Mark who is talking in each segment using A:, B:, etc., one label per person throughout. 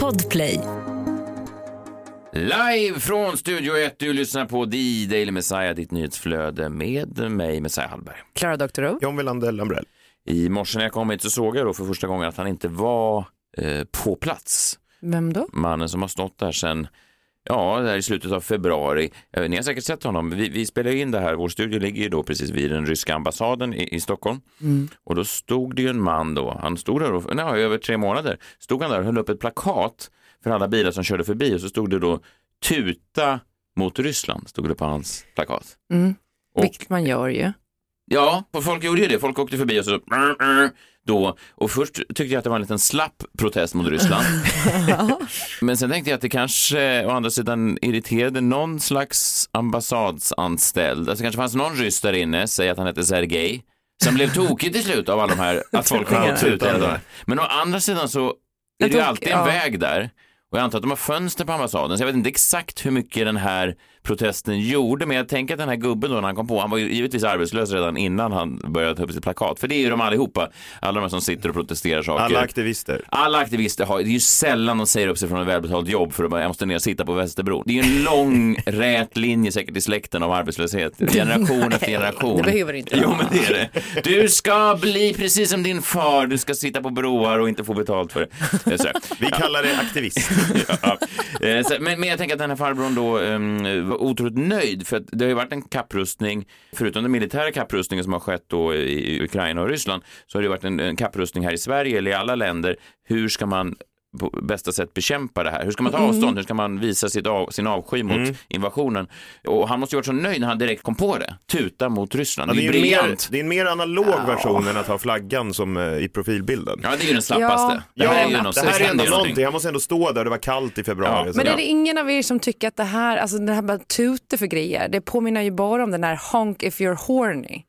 A: Podplay.
B: Live från Studio 1, du lyssnar på The Daily Messiah, ditt nyhetsflöde med mig, Messiah Hallberg.
C: Klara Doktorow.
D: John Wilander Lambrell.
B: I morse när jag kom hit så såg jag då för första gången att han inte var eh, på plats.
C: Vem då?
B: Mannen som har stått där sedan Ja, där i slutet av februari. Eh, Ni har säkert sett honom. Vi, vi spelar in det här. Vår studio ligger ju då precis vid den ryska ambassaden i, i Stockholm. Och då stod det ju en man då. Han stod där och, nej, över tre månader. Stod han där och höll upp ett plakat för alla bilar som körde förbi och så stod det då tuta mot Ryssland. Stod det på hans plakat.
C: Mm.
B: Och-
C: Vilket man gör ju.
B: Ja, folk gjorde ju det. Folk åkte förbi och så då. Och först tyckte jag att det var en liten slapp protest mot Ryssland. Men sen tänkte jag att det kanske å andra sidan irriterade någon slags ambassadsanställd. Alltså kanske fanns någon ryss där inne, säg att han hette Sergej, som blev tokig till slut av alla de här, att folk kom och tutade. Men å andra sidan så är det ju alltid en
C: ja.
B: väg där. Och jag antar att de har fönster på ambassaden, så jag vet inte exakt hur mycket den här protesten gjorde, men jag tänker att den här gubben då när han kom på, han var ju givetvis arbetslös redan innan han började ta upp sitt plakat, för det är ju de allihopa, alla de som sitter och protesterar saker.
D: Alla aktivister.
B: Alla aktivister har, det är ju sällan de säger upp sig från ett välbetalt jobb för att bara, jag måste ner och sitta på Västerbro. Det är ju en lång rät linje säkert i släkten av arbetslöshet, generation efter generation.
C: det behöver det inte
B: Jo men det är det. Du ska bli precis som din far, du ska sitta på broar och inte få betalt för det. Eh, sådär.
D: Vi kallar det aktivist.
B: Ja. Eh, så- Men, men jag tänker att den här farbrorn då um, var otroligt nöjd för att det har ju varit en kapprustning, förutom den militära kapprustningen som har skett då i Ukraina och Ryssland, så har det varit en, en kapprustning här i Sverige eller i alla länder. Hur ska man på bästa sätt bekämpa det här? Hur ska man ta avstånd? Hur ska man visa sitt av, sin avsky mot invasionen? Och han måste ju varit så nöjd när han direkt kom på det. Tuta mot Ryssland.
D: Ja,
B: det är
D: det, är en mer,
B: briljant.
D: det är en mer analog version än att ha flaggan som eh, i profilbilden.
B: Ja, det är ju den slappaste.
C: Ja.
B: det här är ju
C: Ja,
B: något,
D: det här är ändå någonting. Han måste ändå stå där, det var kallt i februari.
B: Ja.
C: Men är det ingen av er som tycker att det här, alltså det här med att tuta för grejer, det påminner ju bara om den här honk if you're horny.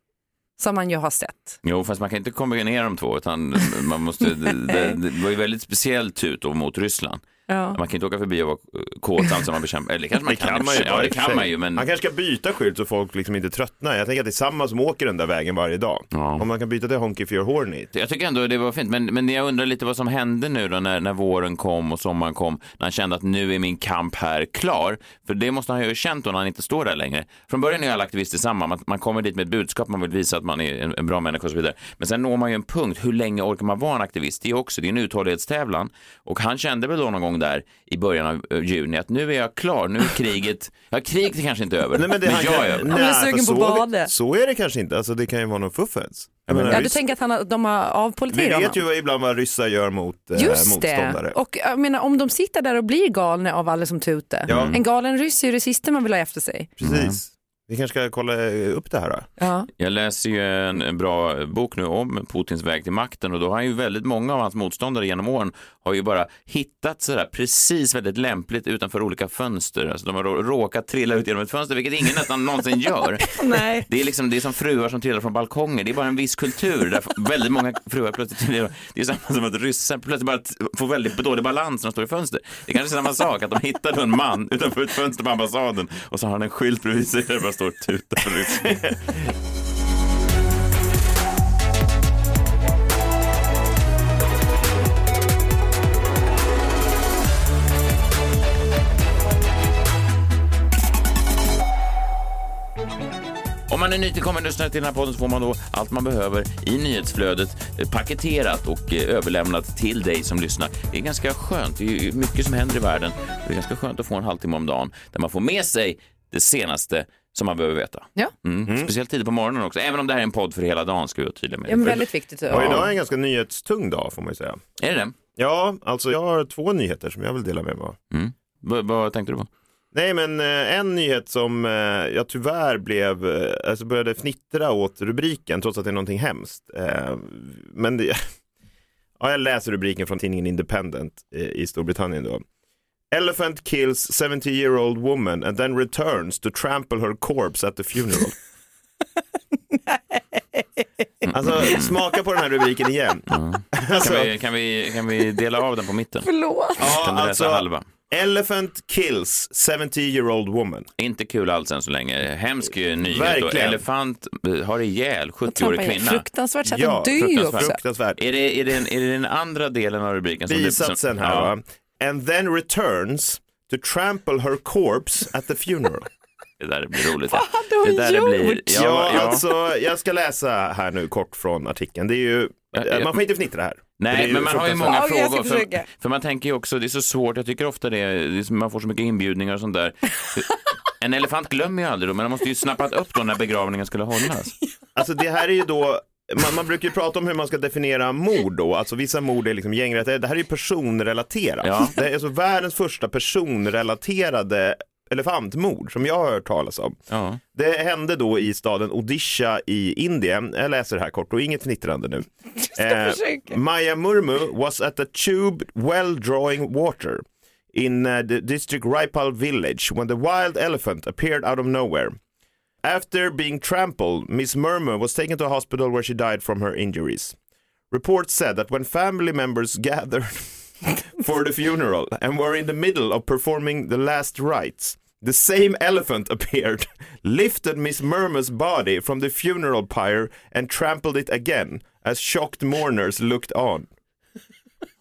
C: Som man ju har sett.
B: Jo, fast man kan inte kombinera de två, utan man måste, det, det, det var ju väldigt speciellt ut mot Ryssland.
C: Ja.
B: Man kan inte åka förbi och vara kåt som man bekämpar, eller kanske man
D: Det kan
B: och
D: man ju
B: Ja, det kan man ju, men
D: Han kanske ska byta skylt så folk liksom inte tröttnar. Jag tänker att det är samma som åker den där vägen varje dag.
B: Ja.
D: Om man kan byta till Honky if you're horny.
B: jag tycker ändå det var fint. Men, men jag undrar lite vad som hände nu då när, när våren kom och sommaren kom, när han kände att nu är min kamp här klar. För det måste han ju ha känt då när han inte står där längre. Från början är ju alla aktivister samma, man, man kommer dit med ett budskap, man vill visa att man är en, en bra människa och så vidare. Men sen når man ju en punkt, hur länge orkar man vara en aktivist? Det är också, det är en uthållighetstävlan. Och han kände väl då någon gång där i början av eh, juni att nu är jag klar, nu är kriget, ja kriget är kanske inte över,
D: Nej, men det,
B: men jag
D: kan,
B: är över.
C: men jag är
D: nej,
C: sugen
D: för
C: på
D: så,
C: badet.
D: så är det kanske inte. Alltså, det kan ju vara någon fuffens. Jag menar,
C: Ja, du tänker att han har, de har
D: vi
C: avpoliterat honom?
D: vet ju vad- ibland vad ryssar gör mot eh,
C: Just det.
D: motståndare.
C: Och jag menar, om de sitter där och blir galna av alla som tutar.
D: Ja.
C: En galen ryss är ju det sista man vill ha efter sig.
D: Precis. Vi kanske ska kolla upp det här då.
C: Ja.
B: Jag läser ju en, en bra bok nu om Putins väg till makten och då har ju väldigt många av hans motståndare genom åren har ju bara hittat sådär precis väldigt lämpligt utanför olika fönster. Alltså de har rå- råkat trilla ut genom ett fönster, vilket ingen nästan någonsin gör.
C: Nej.
B: Det är liksom, det är som fruar som trillar från balkonger. Det är bara en viss kultur där väldigt många fruar plötsligt trillar. Det är samma som att ryssar plötsligt bara får väldigt dålig balans när de står i fönster. Det är kanske samma sak, att de hittade en man utanför ett fönster på ambassaden och så har han en skylt bredvid sig står typ och tutar. Om man är nytillkommen lyssnare till den här podden så får man då allt man behöver i nyhetsflödet eh, paketerat och eh, överlämnat till dig som lyssnar. Det är ganska skönt. Det är mycket som händer i världen. Det är ganska skönt att få en halvtimme om dagen där man får med sig det senaste som man behöver veta.
C: Ja.
B: Mm. Speciellt tidigt på morgonen också. Även om det här är en podd för hela dagen ska vi vara tydliga med.
C: Ja, men väldigt viktigt.
D: Ja, idag är en ganska nyhetstung dag får man ju säga.
B: Är det det?
D: Ja, alltså jag har två nyheter som jag vill dela med mig av.
B: V- vad tänkte du på?
D: Nej, men eh, en nyhet som eh, jag tyvärr blev, eh, alltså började fnittra åt rubriken trots att det är någonting hemskt. Men det, ja, jag läser rubriken från tidningen Independent i Storbritannien då. Elephant kills 70 year old woman and then returns to trample her corpse at the funeral. Alltså smaka på den här rubriken igen. Alltså,
B: Kan vi, kan, vi, kan vi dela av den på mitten?
C: Förlåt.
D: ja,
B: Kan du läsa
D: alltså,
B: halva?
D: Elephant kills 70 year old woman.
B: Inte kul alls än så länge. Hemsk nyhet. Och
D: Verkligen.
B: elefant eh, har ihjäl
C: Trampa
B: 70-årig
C: ihjäl.
B: kvinna.
C: Fruktansvärt sätt
D: Ja,
C: att dö
B: fruktansvärt.
C: också.
D: Fruktansvärt.
B: Är det, är, det, är det den andra delen av rubriken? Som
D: Bisatsen här
B: ja,
D: va. And then returns to trample her corpse at the funeral.
B: Det där blir roligt.
C: Vad hade hon
B: det där
C: gjort?
B: Blir,
D: Ja,
B: ja, ja.
D: alltså jag ska läsa här nu kort från artikeln. Det är ju, man får inte fnittra här.
B: Nej, men man har ju många
C: ska
B: frågor. För, för man tänker ju också, det är så svårt, jag tycker ofta det, det man får så mycket inbjudningar och sånt där. En elefant glömmer ju aldrig då, men man måste ju snappat upp då när begravningen skulle hållas.
D: Alltså det här är ju då, man, man brukar ju prata om hur man ska definiera mord då, alltså vissa mord är liksom gängrelaterade, det här är ju personrelaterat.
B: Ja.
D: Det är alltså världens första personrelaterade elefantmord som jag har hört talas om.
B: Ja.
D: Det hände då i staden Odisha i Indien. Jag läser här kort och inget fnittrande nu. Eh. Maya Murmu was at a tube well drawing water in uh, the district Raipal village when the wild elephant appeared out of nowhere. After being trampled, Miss Murmu was taken to a hospital where she died from her injuries. Reports said that when family members gathered for the funeral and were in the middle of performing the last rites, the same elephant appeared, lifted Miss Murmu's body from the funeral pyre and trampled it again as shocked mourners looked on.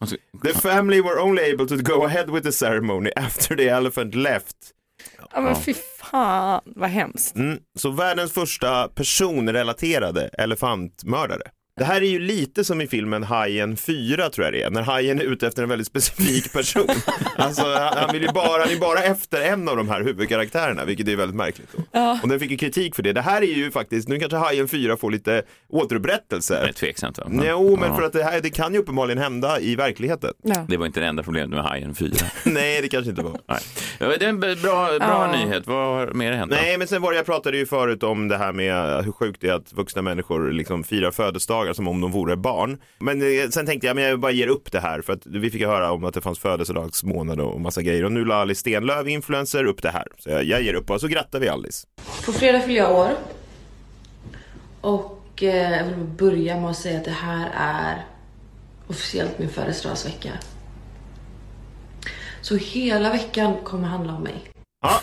D: The family were only able to go ahead with the ceremony after the elephant left.
C: Ja, men fy fan vad hemskt.
D: Mm, så världens första personrelaterade elefantmördare. Det här är ju lite som i filmen Hajen 4 tror jag det är, när hajen är ute efter en väldigt specifik person. alltså han han vill ju bara, han är bara efter en av de här huvudkaraktärerna, vilket är väldigt märkligt. Då. Och den fick ju kritik för det. Det här är ju faktiskt, nu kanske Hajen 4 får lite
B: det är
D: återupprättelse.
B: tveksamt va?
D: Jo, men
B: Ja.
D: för att det här, det kan ju uppenbarligen hända i verkligheten.
C: Ja.
B: Det var inte det enda problemet med Hajen 4.
D: Nej, det kanske inte var.
B: Nej. Ja, Det är en bra, bra
C: Ja.
B: nyhet. Vad har mer hänt? då?
D: Nej, men sen var det, jag pratade ju förut om det här med hur sjukt det är att vuxna människor liksom firar födelsedagar som om de vore barn. Men eh, sen tänkte jag, men jag bara ger upp det här för att vi fick höra om att det fanns födelsedagsmånad och massa grejer och nu la Alice Stenlöf, influencer, upp det här. Så jag, jag ger upp och så grattar vi Alice.
A: På fredag fyller jag år. Och eh, jag vill börja med att säga att det här är officiellt min födelsedagsvecka. Så hela veckan kommer handla om mig.
D: Ja,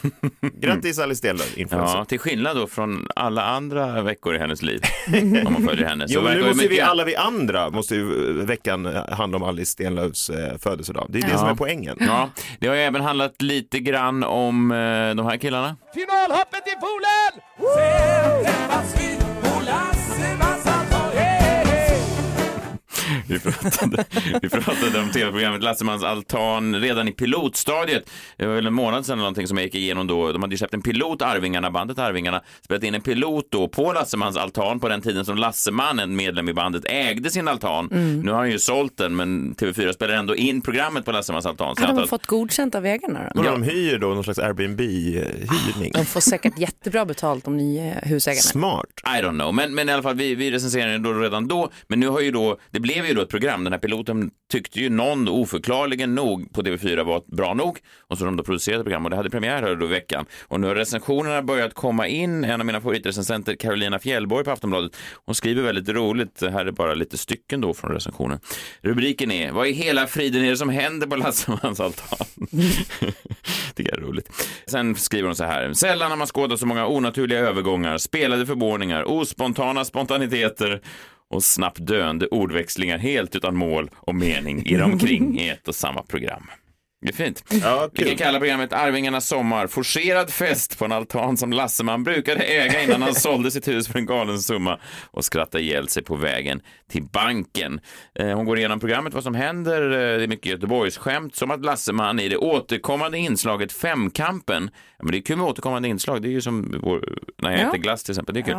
D: grattis Alice Stenlöf, influencer.
B: Ja, till skillnad då från alla andra veckor i hennes liv. om man följer henne. Så
D: Jo, men nu
B: det
D: måste vi
B: mycket-
D: alla vi andra, måste ju eh, veckan handla om Alice Stenlöfs eh, födelsedag. Det är det
C: Ja.
D: som är poängen.
B: Ja, det har ju även handlat lite grann om eh, de här killarna.
E: Finalhoppet i poolen! Sen träffas vi på.
B: Vi pratade, vi pratade om tv-programmet Lassemans altan redan i pilotstadiet. Det var väl en månad sedan eller någonting som jag gick igenom då. De hade ju släppt en pilot, Arvingarna, bandet Arvingarna, spelat in en pilot då på Lassemans altan på den tiden som Lasseman, en medlem i bandet, ägde sin altan. Nu har han ju sålt den, men TV4 spelar ändå in programmet på Lassemans altan. Så antar
C: de
B: att-
C: fått godkänt av ägarna då?
D: Och de hyr då någon slags Airbnb-hyrning.
C: De får säkert jättebra betalt om ni är husägarna.
D: Smart.
B: I don't know, men, men i alla fall vi, vi recenserade den då redan då. Men nu har ju då, det blev ju då ett program. Den här piloten tyckte ju någon oförklarligen nog på TV4 var bra nog. Och så de då producerade program och det hade premiär här då i veckan. Och nu har recensionerna börjat komma in. En av mina favoritrecensenter, Carolina Fjällborg på Aftonbladet, hon skriver väldigt roligt. Det här är bara lite stycken då från recensionen. Rubriken är Vad i hela friden är det som händer på Lassemans altan? Tycker jag är roligt. Sen skriver hon så här. Sällan har man skådat så många onaturliga övergångar, spelade förvåningar, ospontana spontaniteter och snabbt döende ordväxlingar helt utan mål och mening i omkring i ett och samma program. Det är fint.
D: Ja,
B: Vi kan kalla programmet Arvingarnas sommar. Forcerad fest på en altan som Lasseman brukade äga innan han sålde sitt hus för en galen summa och skrattade ihjäl sig på vägen till banken. Eh, Hon går igenom programmet, vad som händer. Eh, Det är mycket Göteborgsskämt, som att Lasseman i det återkommande inslaget Femkampen, ja, men det är kul med återkommande inslag, det är ju som vår, när jag
C: Ja.
B: äter glass till exempel, det är kul.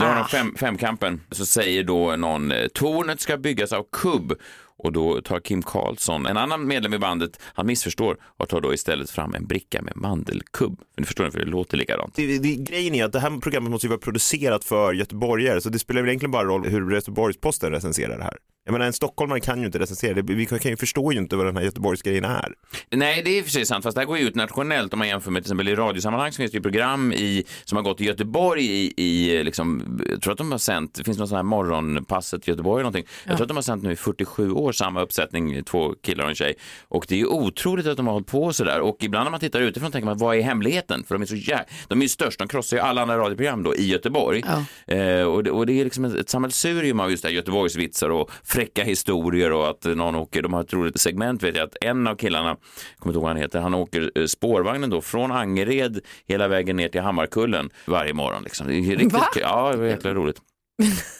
B: Då har de fem, Femkampen, så säger då någon, eh, tornet ska byggas av kubb och då tar Kim Karlsson, en annan medlem i bandet, han missförstår och tar då istället fram en bricka med mandelkubb. För ni förstår, för det låter likadant.
D: Det, det, grejen är att det här programmet måste ju vara producerat för göteborgare så det spelar väl egentligen bara roll hur Göteborgs-Posten recenserar det här. Jag menar en stockholmare kan ju inte recensera det. Vi kan ju förstå ju inte vad den här Göteborgsgrejen är.
B: Nej, det är för sig sant, fast det här går ju ut nationellt om man jämför med till exempel i radiosammanhang så finns det ju program i, som har gått i Göteborg i, i liksom, jag tror att de har sänt, det finns någon sån här morgonpasset i Göteborg eller någonting. Jag tror att de har sänt nu i 47 år samma uppsättning, två killar och en tjej. Och det är ju otroligt att de har hållit på sådär och ibland när man tittar utifrån tänker man, vad är hemligheten? För de är så jä... de är ju störst, de krossar ju alla andra radioprogram då i Göteborg. Eh, och, det, och det är liksom ett, ett sammelsurium av just det här Göteborgsvitsar och fräcka historier och att någon åker, de har ett roligt segment vet jag, att en av killarna, kommer inte ihåg vad han heter, han åker eh, spårvagnen då från Angered hela vägen ner till Hammarkullen varje morgon. Liksom. Det är riktigt,
C: Va?
B: Ja, det var jäkla roligt.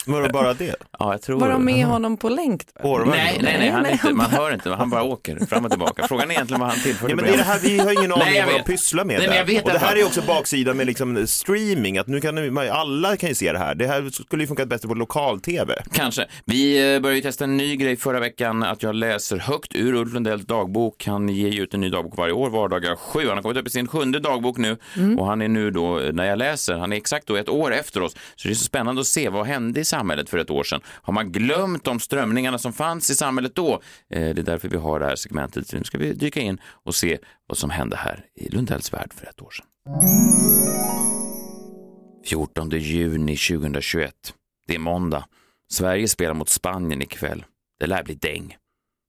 D: Var det bara det?
B: Ja, jag tror
C: Var de med honom på länk? då?
B: Nej, nej, nej, han
C: Nej,
B: inte, man hör inte, han bara åker fram och tillbaka. Frågan är egentligen vad han tillförde
D: Ja, men det är det här, vi har ingen aning om vad de pysslar med
B: Nej, men
D: där.
B: jag vet
D: Och det här är också baksidan med liksom streaming, att nu kan alla kan ju se det här. Det här skulle ju funkat bättre på lokal-tv.
B: Kanske. Vi eh, började ju testa en ny grej förra veckan, att jag läser högt ur Ulf Lundells dagbok. Han ger ju ut en ny dagbok varje år, vardagar sju. Han har kommit upp i sin sjunde dagbok nu och han är nu då, eh, när jag läser, han är exakt då ett år efter oss. Så det är så spännande att se vad hände i samhället för ett år sedan. Har man glömt de strömningarna som fanns i samhället då? Eh, det är därför vi har det här segmentet. Nu ska vi dyka in och se vad som hände här i Lundells värld för ett år sedan. 14 juni 2021. Det är måndag. Sverige spelar mot Spanien ikväll. Det lär bli däng.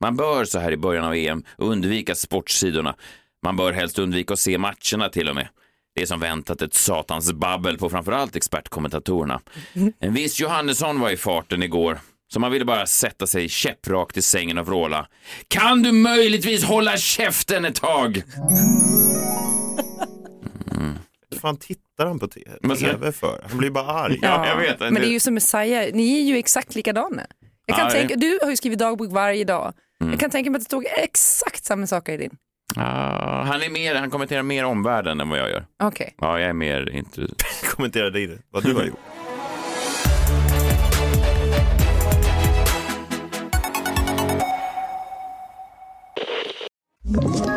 B: Man bör så här i början av EM undvika sportsidorna. Man bör helst undvika att se matcherna till och med. Det är som väntat ett satans babbel på framförallt expertkommentatorerna. En viss Johannesson var i farten igår. Så man ville bara sätta sig käpprakt i sängen och vråla. Kan du möjligtvis hålla käften ett tag?
D: Vad fan tittar han på tv för? Han blir bara arg.
B: Ja, jag vet.
C: Men det är ju som Messiah, ni är ju exakt likadana. Jag kan tänka, du har ju skrivit dagbok varje dag. Jag kan tänka mig att det stod exakt samma saker i din.
B: Ah, han, är mer, han kommenterar mer omvärlden än vad jag gör.
C: Okej.
B: Ja, jag är mer inte...
D: Kommentera dig, vad du har gjort.
F: Ett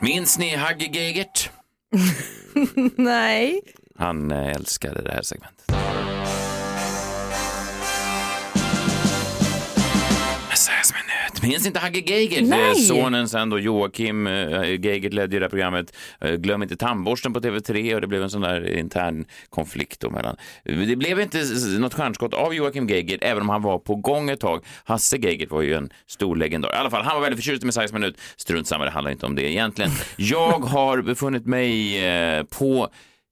B: Minns ni Hagge Geigert?
C: Nej.
B: Han eh, älskade det här segmentet. Minns inte Hagge Geigert? Eh, Sonen sen då, Joakim eh, Geigert ledde ju det här programmet. Eh, Glöm inte tandborsten på TV3 och det blev en sån där intern konflikt då mellan. Det blev inte något stjärnskott av Joakim Geigert, även om han var på gång ett tag. Hasse Geigert var ju en stor legendar. I alla fall, han var väldigt förtjust i Messiahs minut. Strunt samma, det handlar inte om det egentligen. Jag har befunnit mig på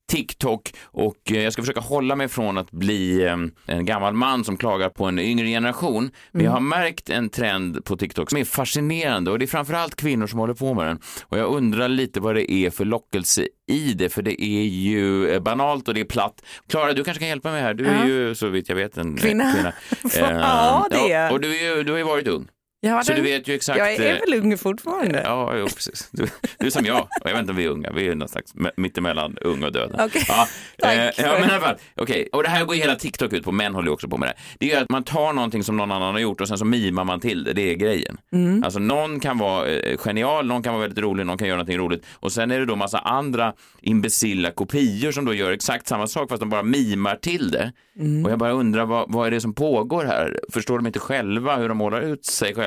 B: TikTok och eh, jag ska försöka hålla mig från att bli eh, en gammal man som klagar på en yngre generation. Men jag har märkt en trend på TikTok som är fascinerande och det är framförallt kvinnor som håller på med den. Och jag undrar lite vad det är för lockelse i det, för det är ju eh, banalt och det är platt. Klara, du kanske kan hjälpa mig här. Du är ju så vitt jag vet en
C: Kvinna.
B: kvinna.
C: Ja, det är jag.
B: och du, är du har ju varit ung.
C: Ja,
B: Så du vet ju exakt.
C: Jag är
B: eh,
C: väl ung fortfarande.
B: Ja, jo, precis. Du, du är som jag. Och jag vet inte om vi är unga. Vi är någon slags me- mittemellan ung och död.
C: Okej.
B: Ja,
C: Tack
B: eh, ja, men i alla fall. Okej, och det här går ju hela TikTok ut på. Män håller ju också på med det. Det är att man tar någonting som någon annan har gjort och sen så mimar man till det. Det är grejen.
C: Mm.
B: Alltså någon kan vara eh, genial, någon kan vara väldigt rolig, någon kan göra någonting roligt. Och sen är det då massa andra imbecilla kopior som då gör exakt samma sak fast de bara mimar till det.
C: Mm.
B: Och jag bara undrar vad, vad är det som pågår här? Förstår de inte själva hur de målar ut sig själva?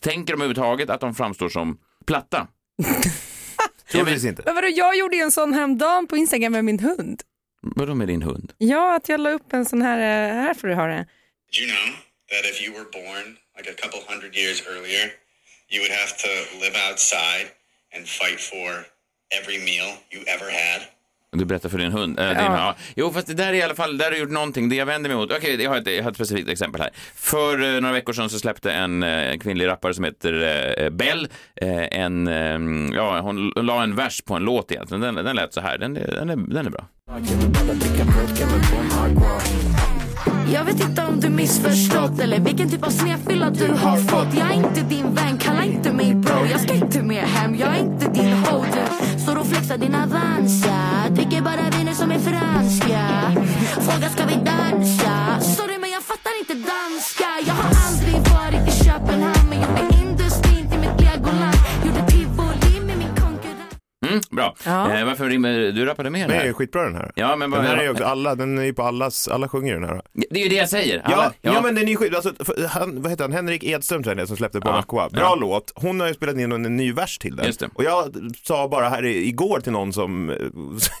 B: Tänker de överhuvudtaget att de framstår som platta?
D: Troligtvis inte.
C: Men vadå, jag gjorde ju en sån häromdagen på Instagram med min hund.
B: Vadå med din hund?
C: Ja, att jag la upp en sån här, eh, här får du höra.
G: Did you know that if you were born like a couple hundred years earlier, you would have to live outside and fight for every meal you ever had?
B: Du berättar för din hund? Äh, din,
C: Ja.
B: ja. Jo, fast det där är i alla fall, där har du gjort någonting. Det jag vänder mig mot, okej, jag, har ett- jag har ett specifikt exempel här. För eh, några veckor sedan så släppte en eh, kvinnlig rappare som heter eh, Bell en, eh, ja, hon la en vers på en låt egentligen. Den, den lät så här, den, är- den, är, den är bra.
H: Jag vet inte om du missförstått eller vilken typ av snedfylla du har fått Jag är inte din vän, kalla inte mig bro Jag ska inte mer hem, jag är inte din och flexar din Avanza. Dricker bara viner som är franska. Fråga ska vi dansa? Sorry men jag fattar inte danska. Jag
B: Mm, bra.
C: Ja.
B: Eh, varför rimmer du rappade med
D: Den
B: här?
D: skitbra den här.
B: Ja, men vad-
D: den här är ju också, alla, den är ju på allas, alla sjunger den här.
B: Det är ju det jag säger.
D: Ja,
B: Alla-
D: ja. men den är ju skit. Alltså, för han, vad heter han? Henrik Edström tror jag det är, som släppte Bon
B: Ja.
D: Aqua. Bra
B: Ja.
D: låt. Hon har ju spelat in en ny vers till den.
B: Just det.
D: Och jag sa bara här i- igår till någon som eh,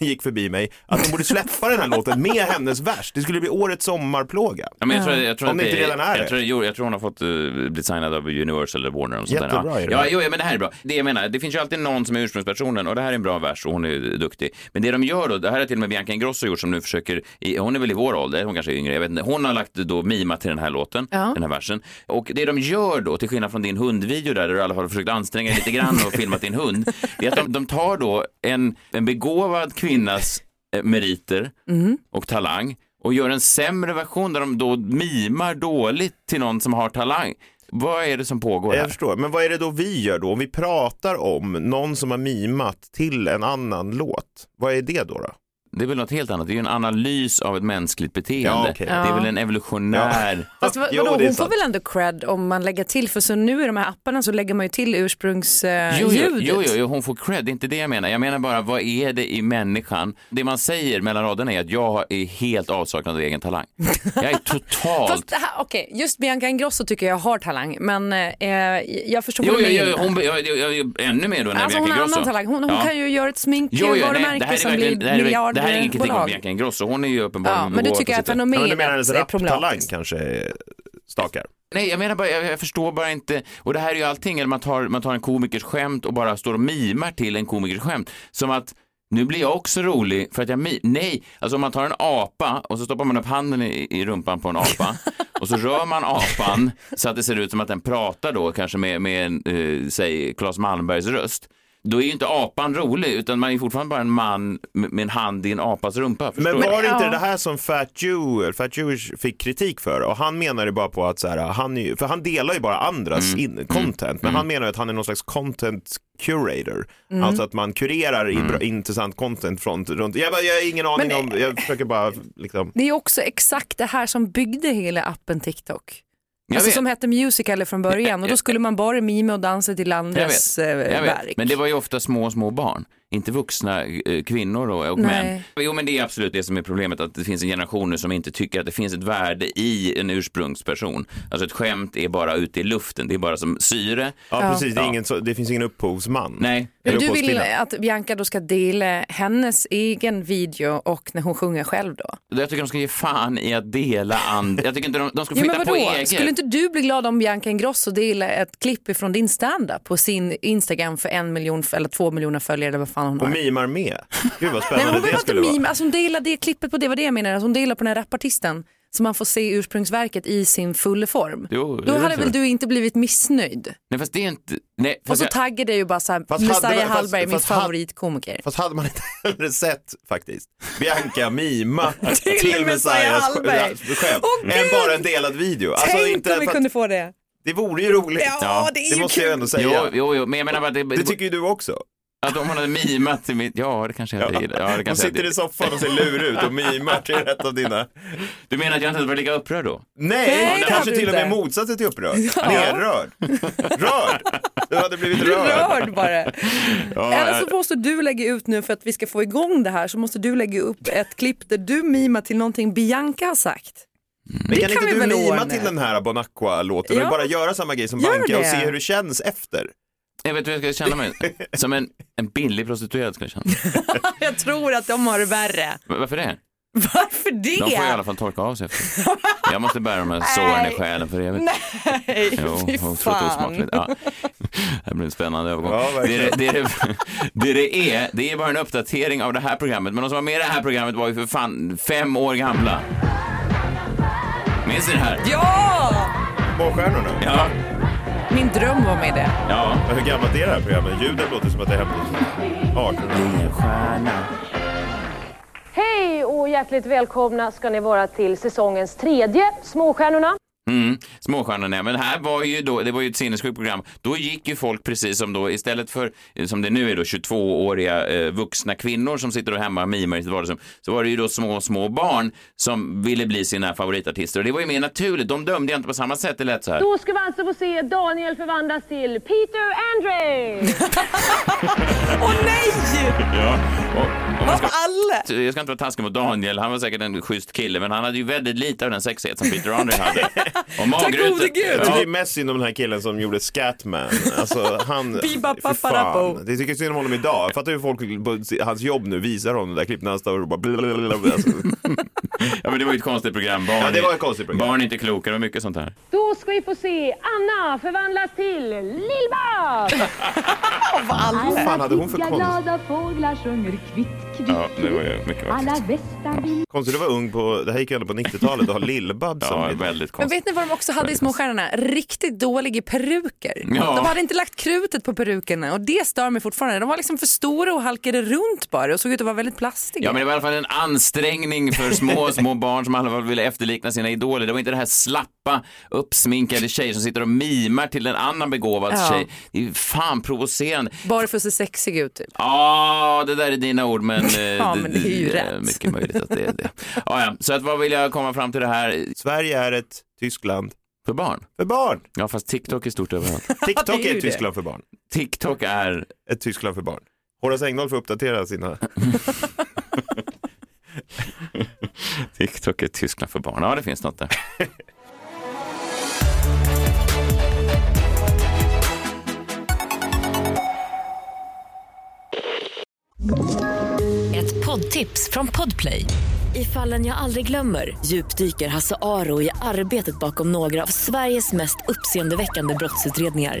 D: gick förbi mig att de borde släppa den här låten med hennes vers. Det skulle bli årets sommarplåga.
B: Ja, men jag, tror, jag tror
D: Om det inte redan är
B: jag
D: det.
B: tror, jo, jag tror hon har fått uh, blivit signad av Universal eller Warner. Och sånt där.
D: Jättebra
B: ja.
D: är det.
B: Ja, jo, ja, men det här är bra. Det jag menar, det finns ju alltid någon som är ursprungspersonen och det här är en bra vers och hon är duktig. Men det de gör då, det här är till och med Bianca Ingrosso gjort som nu försöker, hon är väl i vår ålder, hon kanske är yngre, jag vet inte. Hon har lagt då mima till den här låten,
C: Ja.
B: den här versen. Och det de gör då, till skillnad från din hundvideo där, där du alla fall har försökt anstränga dig lite grann och filmat din hund, det är att de, de tar då en, en begåvad kvinnas eh, meriter och talang och gör en sämre version där de då mimar dåligt till någon som har talang. Vad är det som pågår
D: Jag
B: här?
D: förstår, men vad är det då vi gör då? Om vi pratar om någon som har mimat till en annan låt, vad är det då? då?
B: Det är väl något helt annat. Det är ju en analys av ett mänskligt beteende.
D: Ja, okej.
B: Det är väl en evolutionär...
C: Fast vad-
D: Jo,
C: vadå,
D: är
C: hon får väl ändå cred om man lägger till, för så nu i de här apparna så lägger man ju till ursprungsljudet.
B: Jo, jo, jo, jo, jo, hon får cred, det är inte det jag menar. Jag menar bara, vad är det i människan? Det man säger mellan raderna är att jag är helt avsaknad av egen talang. Jag är totalt...
C: Fast okej, just Bianca Ingrosso tycker jag har talang, men eh, jag förstår
B: Jo,
C: vad
B: jo,
C: du
B: jo,
C: menar.
B: hon, jag, jag, jag, ännu mer då än
C: Alltså hon
B: Bianca
C: har
B: Ingrosso.
C: annan talang. Hon, hon
B: Ja.
C: kan ju göra ett
B: Jo, jo, nej,
C: sminkvarumärke som blir
B: det här är- Det här är ingen kritik mot
C: miljardbolag.
B: Bianca Ingrosso, hon är ju uppenbarligen
C: Ja, men du tycker att.
D: Ja, men du menar
C: fenomenet
D: hennes
C: är
D: rapptalang
C: problematiskt?
D: kanske stakar?
B: Nej, jag menar bara, jag, jag förstår bara inte, och det här är ju allting, eller man tar, man tar en komikers skämt och bara står och mimar till en komikers skämt. Som att, nu blir jag också rolig för att jag mi- Nej, alltså om man tar en apa och så stoppar man upp handen i, i rumpan på en apa och så rör man apan så att det ser ut som att den pratar då, kanske med, med en, eh, säg, Claes Malmbergs röst. Då är ju inte apan rolig, utan man är fortfarande bara en man med en hand i en apas rumpa.
D: Men var det inte
C: Ja.
D: det här som Fat Jew, Fat Jewish fick kritik för? Och han menar ju bara på att så här, han är, ju- för han delar ju bara andras
B: Mm.
D: in, content, men han menar ju att han är någon slags content curator. Alltså att man kurerar i bra, intressant content från runt. Jag, jag har ingen aning
C: Men-
D: om, jag försöker bara liksom.
C: Det är också exakt det här som byggde hela appen TikTok. Alltså som hette Musical.ly från början och då skulle man bara mima och dansa till
B: Jag
C: andras
B: vet,
C: eh, verk.
B: Men det var ju ofta små, små barn. Inte vuxna eh, kvinnor och, och
C: Nej.
B: män. Jo, men det är absolut det som är problemet, att det finns en generation nu som inte tycker att det finns ett värde i en ursprungsperson. Alltså ett skämt är bara ute i luften, det är bara som syre.
D: Ja,
C: Ja.
D: precis, det, ingen, så- det finns ingen upphovsman.
B: Nej,
C: Men du vill att Bianca då ska dela hennes egen video och när hon sjunger själv då?
B: jag tycker de ska ge fan i att dela and... Jag tycker inte de, de ska få
C: Ja,
B: på eget.
C: Skulle inte du bli glad om Bianca Ingrosso delar ett klipp ifrån din standup på sin Instagram för en miljon eller två miljoner följare eller vad fan hon
D: Och
C: har?
D: mimar med. Gud vad
C: Nej, men
D: spännande
C: hon
D: det skulle
C: inte
D: vara.
C: mima, alltså hon delar det klippet på det, var det jag menar, alltså hon delar på den här rapartisten så man får se ursprungsverket i sin fulla form.
B: Jo, det
C: Då
B: är
C: hade väl du inte blivit missnöjd?
B: Nej, fast det är inte... Nej,
C: Och så
B: jag...
C: taggar det ju bara så här,
D: Fast hade
C: Messiah Hallberg, min
D: fast hade-
C: favoritkomiker.
D: Fast hade man inte hellre sett faktiskt Bianca mima
C: Till
D: till
C: Messiah Hallberg.
D: skämt än bara en delad video. Alltså,
C: Tänk
D: inte
C: om vi kunde få det.
D: Det vore ju roligt.
C: Ja, det är ju
D: måste jag
C: kul.
D: ändå säga.
B: Jo, jo, jo, men jag menar bara det,
D: Det tycker ju du också.
B: Att om hon hade mimat till mitt... Ja, det kanske jag hade gillat. Ja, det
D: Hon
B: kanske
D: sitter
B: hade...
D: i soffan och ser lurig ut och mimar till rätt av dina...
B: Du menar att jag inte hade varit lika upprörd då?
D: Nej,
C: det hade
D: kanske till och med motsatsen till upprörd. Nerrörd. Rörd. Du hade blivit rörd.
C: Rörd bara.
D: Ja,
C: Eller så måste du lägga ut nu för att vi ska få igång det här så måste du lägga upp ett klipp där du mimar till någonting Bianca har sagt.
D: Men kan
C: kan vi
D: inte du
C: väl
D: mima till den här Bon Aqua-låten?
C: Ja.
D: Men bara göra samma grej som
C: Gör
D: Banka och
C: det.
D: se hur det känns efter.
B: Jag vet hur jag ska känna mig. Som en, en billig prostituerad ska jag känna mig.
C: Jag tror att de har det värre.
B: Varför det?
C: Varför det?
B: De får i alla fall torka av sig efter. Jag måste bära de här såren i själen för evigt.
C: Nej,
B: Jo,
C: fy fan.
B: osmakligt. Ja. Det blir en spännande övergång.
D: Ja,
B: det, det, är, det, det, är, det är bara en uppdatering av det här programmet. Men de som var med i det här programmet var ju för fan fem år gamla. Minns ni det här?
C: Ja!
D: Småstjärnorna.
B: Ja.
C: Min dröm var med det.
B: Ja.
D: Men Hur gammalt är det här programmet? Ljudet låter som att det är hämtat från 1800
B: Stjärna.
I: Hej och hjärtligt välkomna ska ni vara till säsongens tredje Småstjärnorna.
B: Mm, småstjärnorna, men här var ju då, det var ju ett sinnessjukt program. Då gick ju folk precis som då, istället för som det nu är då 22-åriga eh, vuxna kvinnor som sitter och hemma och mimar i sitt vardagsrum, så var det ju då små, små barn som ville bli sina favoritartister. Och det var ju mer naturligt, de dömde jag inte på samma sätt, det lät så här.
I: Då ska vi alltså få se Daniel förvandlas till Peter Andre.
C: Åh nej!
B: Ja, och, och man ska,
C: Alla!
B: jag ska inte vara taskig mot Daniel, han var säkert en schysst kille, men han hade ju väldigt lite av den sexighet som Peter Andre hade. Och magrutor-
C: gode gud.
D: Jag
B: Ja,
D: tycker mest synd om den här killen som gjorde Scatman. Alltså han... Fy fan. Det tycker synd om honom idag. Fattar hur folk på hans jobb nu visar honom det där klippet när han står och bara blablabla. Alltså,
B: ja, men det var ju ett konstigt program. Barn,
D: Ja, det var ett konstigt program.
B: Barn är inte kloka, det var mycket sånt här.
I: Då ska vi få se Anna förvandlas till Lill-Babs.
D: Vad fan hade hon för konst?
H: glada fåglar sjunger kvitt, kvitt.
B: Ja, det var ju mycket
H: Alla västar vill
D: Konstigt att vara ung på, det här gick ju ändå på 90-talet och ha Lill-Babs
B: Ja, väldigt
C: Men
B: konstigt.
C: vet ni vad de också hade i Småstjärnorna? Riktigt dåliga peruker.
B: Ja.
C: De hade inte lagt krutet på perukerna och det stör mig fortfarande. De var liksom för stora och halkade runt bara och såg ut att vara väldigt plastiga.
B: Ja, men det var i alla fall en ansträngning för små, små barn som alla ville efterlikna sina idoler. Det var inte det här slappa, uppsminkade tjejer som sitter och mimar till en annan begåvad
C: Ja.
B: tjej. Det är fan provocerande.
C: Bara för att se sexig ut typ.
B: Ja, det där är dina ord, men, eh,
C: Ja, men det är ju rätt.
B: mycket möjligt att det är det. Ja, ja. Så att, vad vill jag komma fram till det här?
D: Sverige är ett Tyskland
B: För barn?
D: för barn.
B: Ja, fast TikTok är stort överallt.
D: TikTok
C: det är
D: är
C: det.
D: Tyskland för barn.
B: TikTok är...
D: Ett Tyskland för barn. Horace Engdahl får uppdatera sina...
B: TikTok är Tyskland för barn. Ja, det finns något där.
F: Ett poddtips från Podplay. I fallen jag aldrig glömmer djupdyker Hasse Aro i arbetet bakom några av Sveriges mest uppseendeväckande brottsutredningar.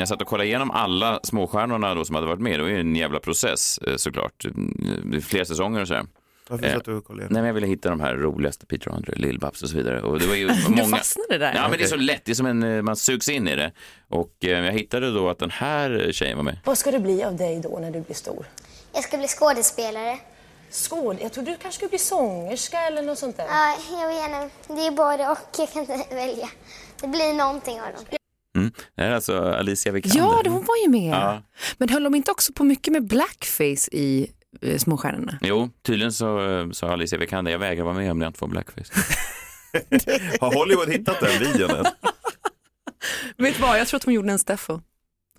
B: Jag satt och kollade igenom alla småstjärnorna då som hade varit med. Det var ju en jävla process eh, såklart. Det är Flera säsonger och sådär.
D: Varför
B: Eh,
D: satt du och kollade
B: Nej, men jag ville hitta de här roligaste, Peter Andre, Lill-Babs och så vidare. Och det var ju
C: Du
B: många...
C: fastnade där.
B: Ja, men det är så lätt. Det är som en, eh, man sugs in i det. Och jag hittade då att den här tjejen var med.
I: Vad ska det bli av dig då när du blir stor?
J: Jag ska bli skådespelare.
I: Skål. Jag trodde du kanske skulle bli sångerska eller något sånt där.
J: Ja, jag vet inte. Det är både och. Jag kan inte välja. Det blir någonting av dem.
B: Mm. Det är alltså Alicia Vikander.
C: Ja, hon var ju med.
B: Ja.
C: Men höll de inte också på mycket med blackface i eh, Småstjärnorna?
B: Jo, tydligen så eh, sa Alicia Vikander, jag vägrar vara med om jag inte får blackface.
D: Har Hollywood hittat den videon än?
C: Vet du vad, jag tror att hon gjorde en Steffo.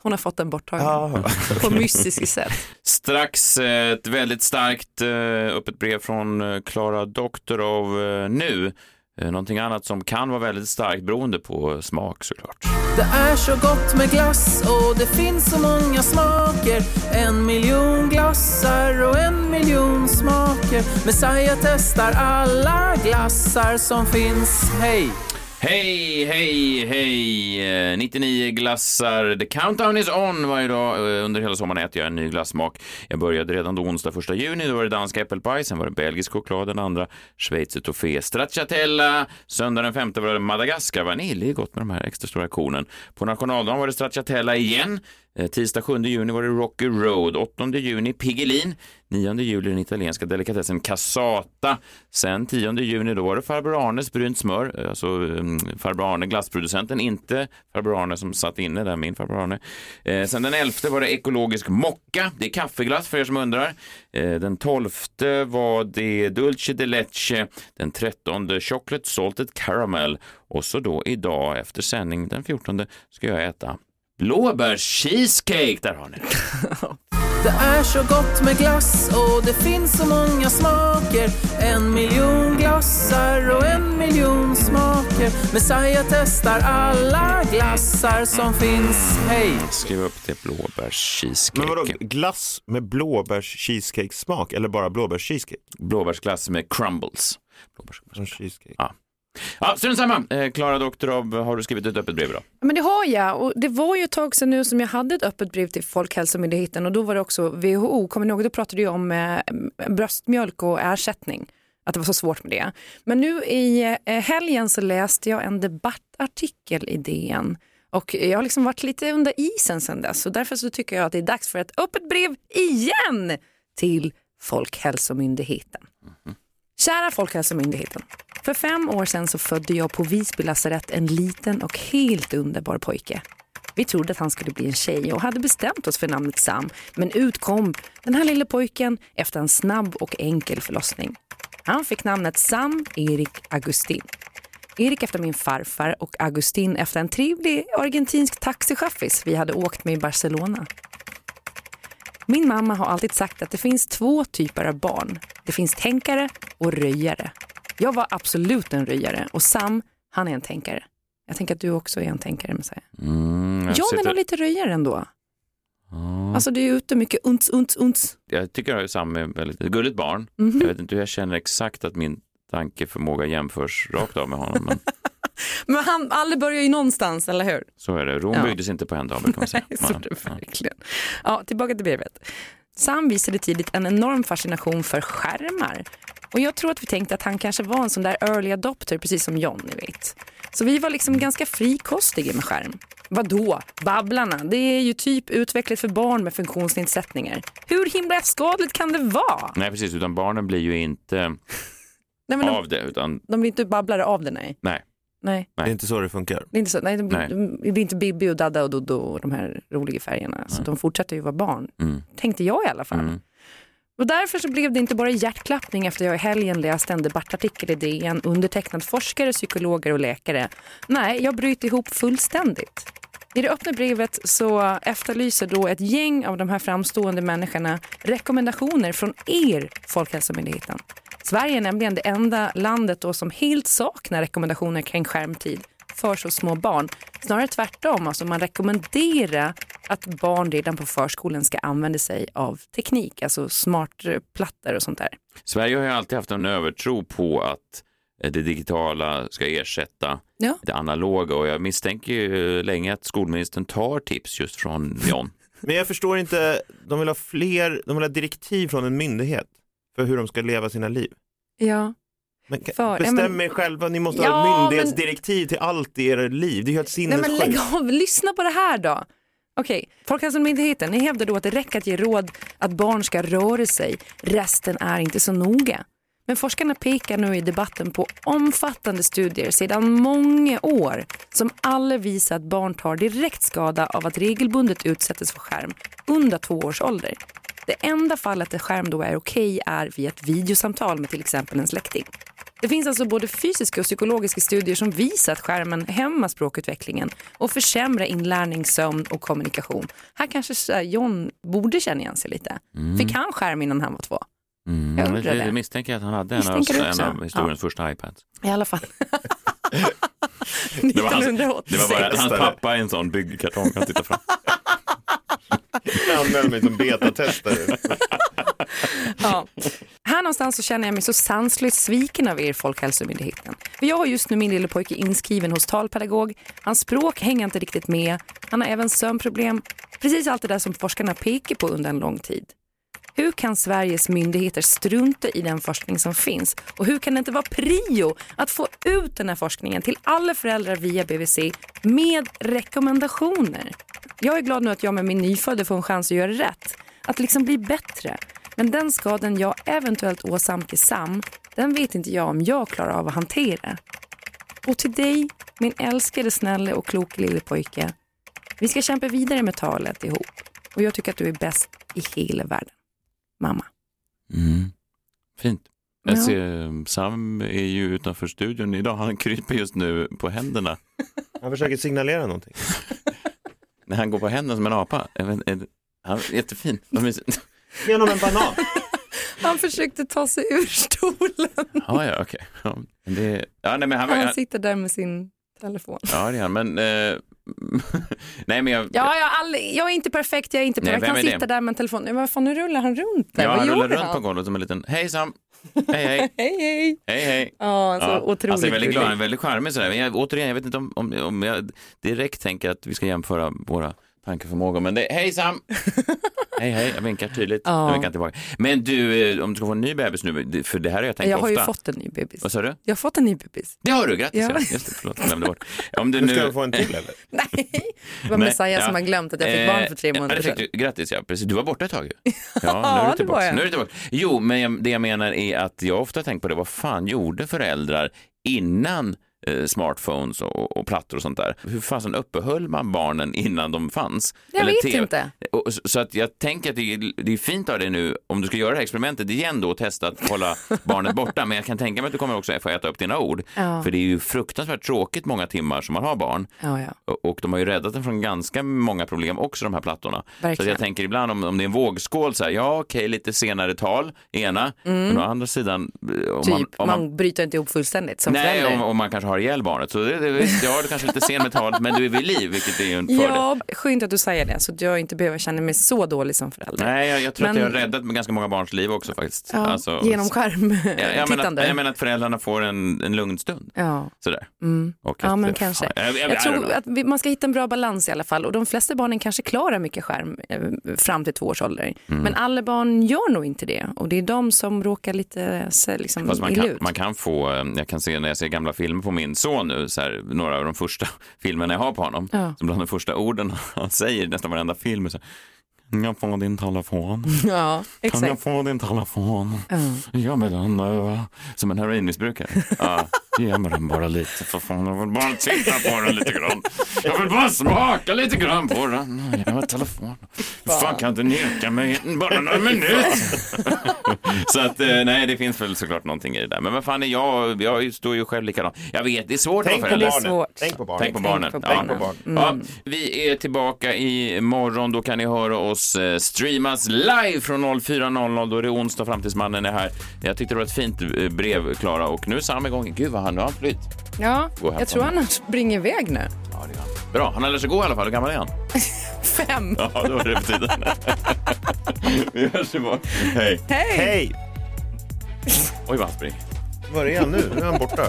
C: Hon har fått den borttagen.
D: Ja.
C: På mystisk sätt.
B: Strax eh, ett väldigt starkt eh, öppet brev från Klara Doktorov nu. Eh, någonting annat som kan vara väldigt starkt beroende på smak såklart.
E: Det är så gott med glass och det finns så många smaker En miljon glassar och en miljon smaker Messiah testar alla glassar som finns Hej!
B: Hej, hej, hej! Eh, 99 glassar. The countdown is on varje dag. Eh, under hela sommaren äter jag en ny glassmak. Jag började redan då onsdag 1 juni. Då var det dansk äppelpaj, sen var det belgisk choklad den andra, schweizertoffé, stracciatella. Söndag den 5 var det Madagaskar vanilj. Det är gott med de här extra stora kornen. På nationaldagen var det stracciatella igen. Eh, tisdag 7 juni var det Rocky Road, 8 juni Piggelin, 9 juli den italienska delikatessen Cassata. Sen 10 juni då var det farbror Arnes brynt smör, eh, alltså um, farbror Arne glassproducenten, inte farbror Arne som satt inne där, min farbror Arne. Eh, sen den 11 var det ekologisk mocka, det är kaffeglass för er som undrar. Eh, den 12 var det Dulce de Leche, den 13 Chocolate Salted Caramel och så då idag efter sändning den 14 ska jag äta blåbärs-cheesecake. Där har ni det.
E: Är så gott med glass och det finns så många smaker En miljon glassar och en miljon smaker Messiah testar alla glassar som finns Hej!
B: Skriv upp det blåbärs-cheesecake.
D: Men vadå, glass med blåbärs-cheesecake-smak eller bara blåbärs-cheesecake?
B: Blåbärsglass med crumbles.
D: Som cheesecake.
B: Ja. Ja, strunt samma. Eh, Klara Doktorov, har du skrivit ett öppet brev idag?
C: Men det har jag och det var ju ett tag sedan nu som jag hade ett öppet brev till Folkhälsomyndigheten och då var det också WHO, kommer ni ihåg, då pratade jag om eh, bröstmjölk och ersättning, att det var så svårt med det. Men nu i eh, helgen så läste jag en debattartikel i DN och jag har liksom varit lite under isen sedan dess och därför så tycker jag att det är dags för ett öppet brev igen till Folkhälsomyndigheten. Kära Folkhälsomyndigheten. För fem år sedan så födde jag på Visby lasarett en liten och helt underbar pojke. Vi trodde att han skulle bli en tjej och hade bestämt oss för namnet Sam. Men ut kom den här lilla pojken efter en snabb och enkel förlossning. Han fick namnet Sam Erik Augustin. Erik efter min farfar och Augustin efter en trevlig argentinsk taxichaffis vi hade åkt med i Barcelona. Min mamma har alltid sagt att det finns två typer av barn. Det finns tänkare och röjare. Jag var absolut en röjare och Sam, han är en tänkare. Jag tänker att du också är en tänkare, Messiah.
B: Mm,
C: Jag är nog lite röjare ändå.
B: Ja.
C: Alltså du är ute mycket uns, uns, uns.
B: Jag tycker att Sam är ett väldigt gulligt barn.
C: Mhm.
B: Jag vet inte hur jag känner exakt att min tankeförmåga jämförs rakt av med honom, men
C: Men han, alla börjar ju någonstans, eller hur?
B: så är det. Rom
C: Ja.
B: byggdes inte på en dag, brukar man säga.
C: Nej, så är det verkligen. Ja, tillbaka till brevet. Sam visade tidigt en enorm fascination för skärmar. Och jag tror att vi tänkte att han kanske var en sån där early adopter, precis som John, ni vet. Så vi var liksom ganska frikostiga med skärm. Vadå? Babblarna, det är ju typ utvecklat för barn med funktionsnedsättningar. Hur himla skadligt kan det vara?
B: Nej, precis, utan barnen blir ju inte
C: Nej, men
B: av
C: de,
B: det, utan
C: de blir inte babblare av det, nej.
B: nej.
C: Nej.
D: Det är inte så det funkar.
C: Det är inte så. Nej, de blir,
B: Nej.
C: De blir inte Bibi och Dada och Dodo och de här roliga färgerna. Så de fortsätter ju vara barn.
B: Mm.
C: Tänkte jag i alla fall.
B: Mm.
C: Och därför så blev det inte bara hjärtklappning efter jag i helgen läste en debattartikel i DN undertecknad forskare, psykologer och läkare. Nej, jag bryter ihop fullständigt. I det öppna brevet så efterlyser då ett gäng av de här framstående människorna rekommendationer från er Folkhälsomyndigheten. Sverige är nämligen det enda landet då som helt saknar rekommendationer kring skärmtid för så små barn. Snarare tvärtom, alltså man rekommenderar att barn redan på förskolan ska använda sig av teknik, alltså smartplattor eh, och sånt där.
B: Sverige har ju alltid haft en övertro på att eh, det digitala ska ersätta
C: Ja.
B: det analoga och jag misstänker ju länge att skolministern tar tips just från John.
D: Men jag förstår inte, de vill ha fler, de vill ha direktiv från en myndighet för hur de ska leva sina liv.
C: Ja.
D: Men,
C: För- ja,
D: bestäm
C: men-
D: er själva, ni måste
C: Ja,
D: ha
C: men-
D: myndighetsdirektiv till allt i era liv. Det är ju helt
C: Nej men lägg
D: sinnessjukt.
C: av, lyssna på det här då. Okej, Folkhälsomyndigheten, ni hävdar då att det räcker att ge råd att barn ska röra sig. Resten är inte så noga. Men forskarna pekar nu i debatten på omfattande studier sedan många år som alla visar att barn tar direkt skada av att regelbundet utsättas för skärm under två års ålder. Det enda fallet där skärm då är okej är vid ett videosamtal med till exempel en släkting. Det finns alltså både fysiska och psykologiska studier som visar att skärmen hämmar språkutvecklingen och försämrar inlärning, sömn och kommunikation. Här kanske John borde känna igen sig lite.
B: Mm.
C: Fick han skärm innan han var två?
B: Mm.
C: Jag undrar
B: det,
C: det.
B: misstänker jag att han hade en av, en av historiens första iPads.
C: I alla fall.
B: Det var, hans,
C: 1986.
B: det var bara hans pappa i en sån byggkartong han tittade fram.
D: Jag anmäler mig som betatestare.
C: Ja. Här någonstans så känner jag mig så sanslöst sviken av er Folkhälsomyndigheten. För jag har just nu min lille pojke inskriven hos talpedagog. Hans språk hänger inte riktigt med. Han har även sömnproblem. Precis allt det där som forskarna pekar på under en lång tid. Hur kan Sveriges myndigheter strunta i den forskning som finns? Och hur kan det inte vara prio att få ut den här forskningen till alla föräldrar via BVC med rekommendationer? Jag är glad nu att jag med min nyfödde får en chans att göra rätt. Att liksom bli bättre. Men den skadan jag eventuellt åsamkar Sam, den vet inte jag om jag klarar av att hantera. Och till dig, min älskade, snälla och kloka lille pojke. Vi ska kämpa vidare med talet ihop. Och jag tycker att du är bäst i hela världen. Mamma.
B: Mm. Fint. Jag
C: Ja.
B: ser, Sam är ju utanför studion idag. Han kryper just nu på händerna.
D: Han försöker signalera någonting.
B: När han går på händerna som en apa. Vet, är han, jättefin.
D: Genom en banan.
C: Han försökte ta sig ur stolen.
B: Ja, ja, okej. Ja, det, ja, nej, men han,
C: Han
B: han,
C: sitter där med sin telefon.
B: ja, det är han. Men, eh, nej, men jag,
C: Ja, jag, all, jag är inte perfekt, jag är inte
B: Nej,
C: perfekt.
B: vem
C: Han sitter där med en telefon. Men vad fan, nu rullar han runt där.
B: ja,
C: vad
B: han rullar runt
C: han?
B: på golvet som en liten, hej Sam, hej hej,
C: hej hej.
B: hej hej.
C: Ja, så otroligt
B: alltså, jag är väldigt glad, han är väldigt charmig sådär. Men jag, återigen, jag vet inte om, om, om jag direkt tänker att vi ska jämföra våra tankeförmågor. Men det, hej Sam! hej hej, jag vinkar tydligt.
C: Ja.
B: Jag vinkar tillbaka. Men du, eh, om du ska få en ny bebis nu, för det här har jag tänkt
C: Jag
B: ofta.
C: har ju fått en ny bebis.
B: Vad sa du?
C: Jag har fått en ny bebis.
B: Det har du, grattis.
C: Ja.
B: Ja. Just det, förlåt, jag glömde bort. Om du nu...
D: ska jag få en till eller?
C: Det var Messiah som har glömt att jag fick barn för tre
B: Eh,
C: månader
B: ja,
C: sedan.
B: fick du, Grattis, ja. Precis. Du var borta ett tag ju. Ja, nu
C: Ja,
B: är
C: det
B: du tillbaka.
C: jag.
B: Nu är du tillbaka. Jo, men jag, det jag menar är att jag ofta tänkt på det, vad fan gjorde föräldrar innan eh, smartphones och, och plattor och sånt där? Hur fasen uppehöll man barnen innan de fanns?
C: Jag vet
B: TV.
C: inte.
B: Och, så- så att jag tänker att det är, det är fint av dig nu, om du ska göra det här experimentet igen då och testa att hålla barnet borta, men jag kan tänka mig att du kommer också få äta upp dina ord.
C: Ja.
B: För det är ju fruktansvärt tråkigt många timmar som man har barn.
C: Ja, ja.
B: Och- Och de har ju räddat en från ganska många problem också, de här plattorna. Så att
C: Verkligen.
B: jag tänker ibland om, om det är en vågskål, så här, ja okej, lite senare tal, ena,
C: Mm.
B: men å andra sidan, eh, om
C: Typ,
B: man, om
C: man, bryter inte ihop fullständigt som
B: nej,
C: förälder.
B: om, om man kanske har ihjäl barnet. Så det, det, ja, det kanske lite sen med talet, men du är vid liv, vilket är en fördel.
C: Ja, skönt att du säger det så att jag inte behöver känna mig så dålig som förälder.
B: Nej, jag, jag tror att
C: Men-
B: jag har räddat med ganska många barns liv också faktiskt.
C: Ja,
B: Alltså,
C: genom skärm
B: Ja, jag, menar,
C: tittande.
B: jag menar att föräldrarna får en, en lugn stund.
C: Ja.
B: Sådär.
C: Mm.
B: Och
C: Ja,
B: att-
C: men kanske.
B: Jag, jag,
C: Jag
B: don't
C: tror att vi, man ska hitta en bra balans i alla fall och de flesta barnen kanske klarar mycket skärm eh, fram till två års ålder.
B: Mm.
C: Men alla barn gör nog inte det och det är de som råkar lite liksom,
B: man kan, man kan få, eh, jag kan se när jag ser gamla filmer på min son nu, så här, några av de första filmerna jag har på honom,
C: Ja.
B: så bland de första orden han säger i nästan varenda film är så här, kan jag få din telefon?
C: Ja,
B: Kan jag
C: exakt.
B: få din telefon?
C: Ja.
B: Mig den nu. Som en heroinmissbrukare. Ja, ge mig den bara lite för fan. Jag vill bara titta på den lite grann. Jag vill bara smaka lite grann på den. Ge mig telefon. Hur fan kan du neka mig bara några minuter? Så att eh, nej, det finns väl såklart någonting i det där. Men vad fan är jag? Jag står ju själv likadant. Jag vet, det är svårt
D: Tänk
B: att
D: på
B: vara förälder.
D: barnen. Tänk på barnen.
B: Tänk på barnen.
C: Tänk på
B: Ja.
C: barnen.
B: Ja,
C: Mm.
B: vi är tillbaka i morgon. Då kan ni höra oss eh, streamas live från 04.00. Då är det onsdag fram tills mannen är här. Jag tyckte det var ett fint eh, brev, Klara. Och nu är Sam igång. Gud vad han nu har han flytt.
C: Ja, jag tror han springer iväg nu.
B: Ja, det han. Bra, han har lärt sig gå i alla fall. Hur gammal är han?
C: Fem.
B: Ja, då är det på tiden. vi hörs imorgon. Hej.
C: Hej!
D: Hej!
B: Oj, vad han springer.
D: Var är han nu? Nu är han borta.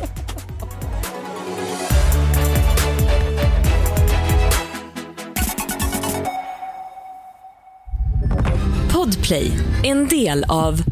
F: Podplay, en del av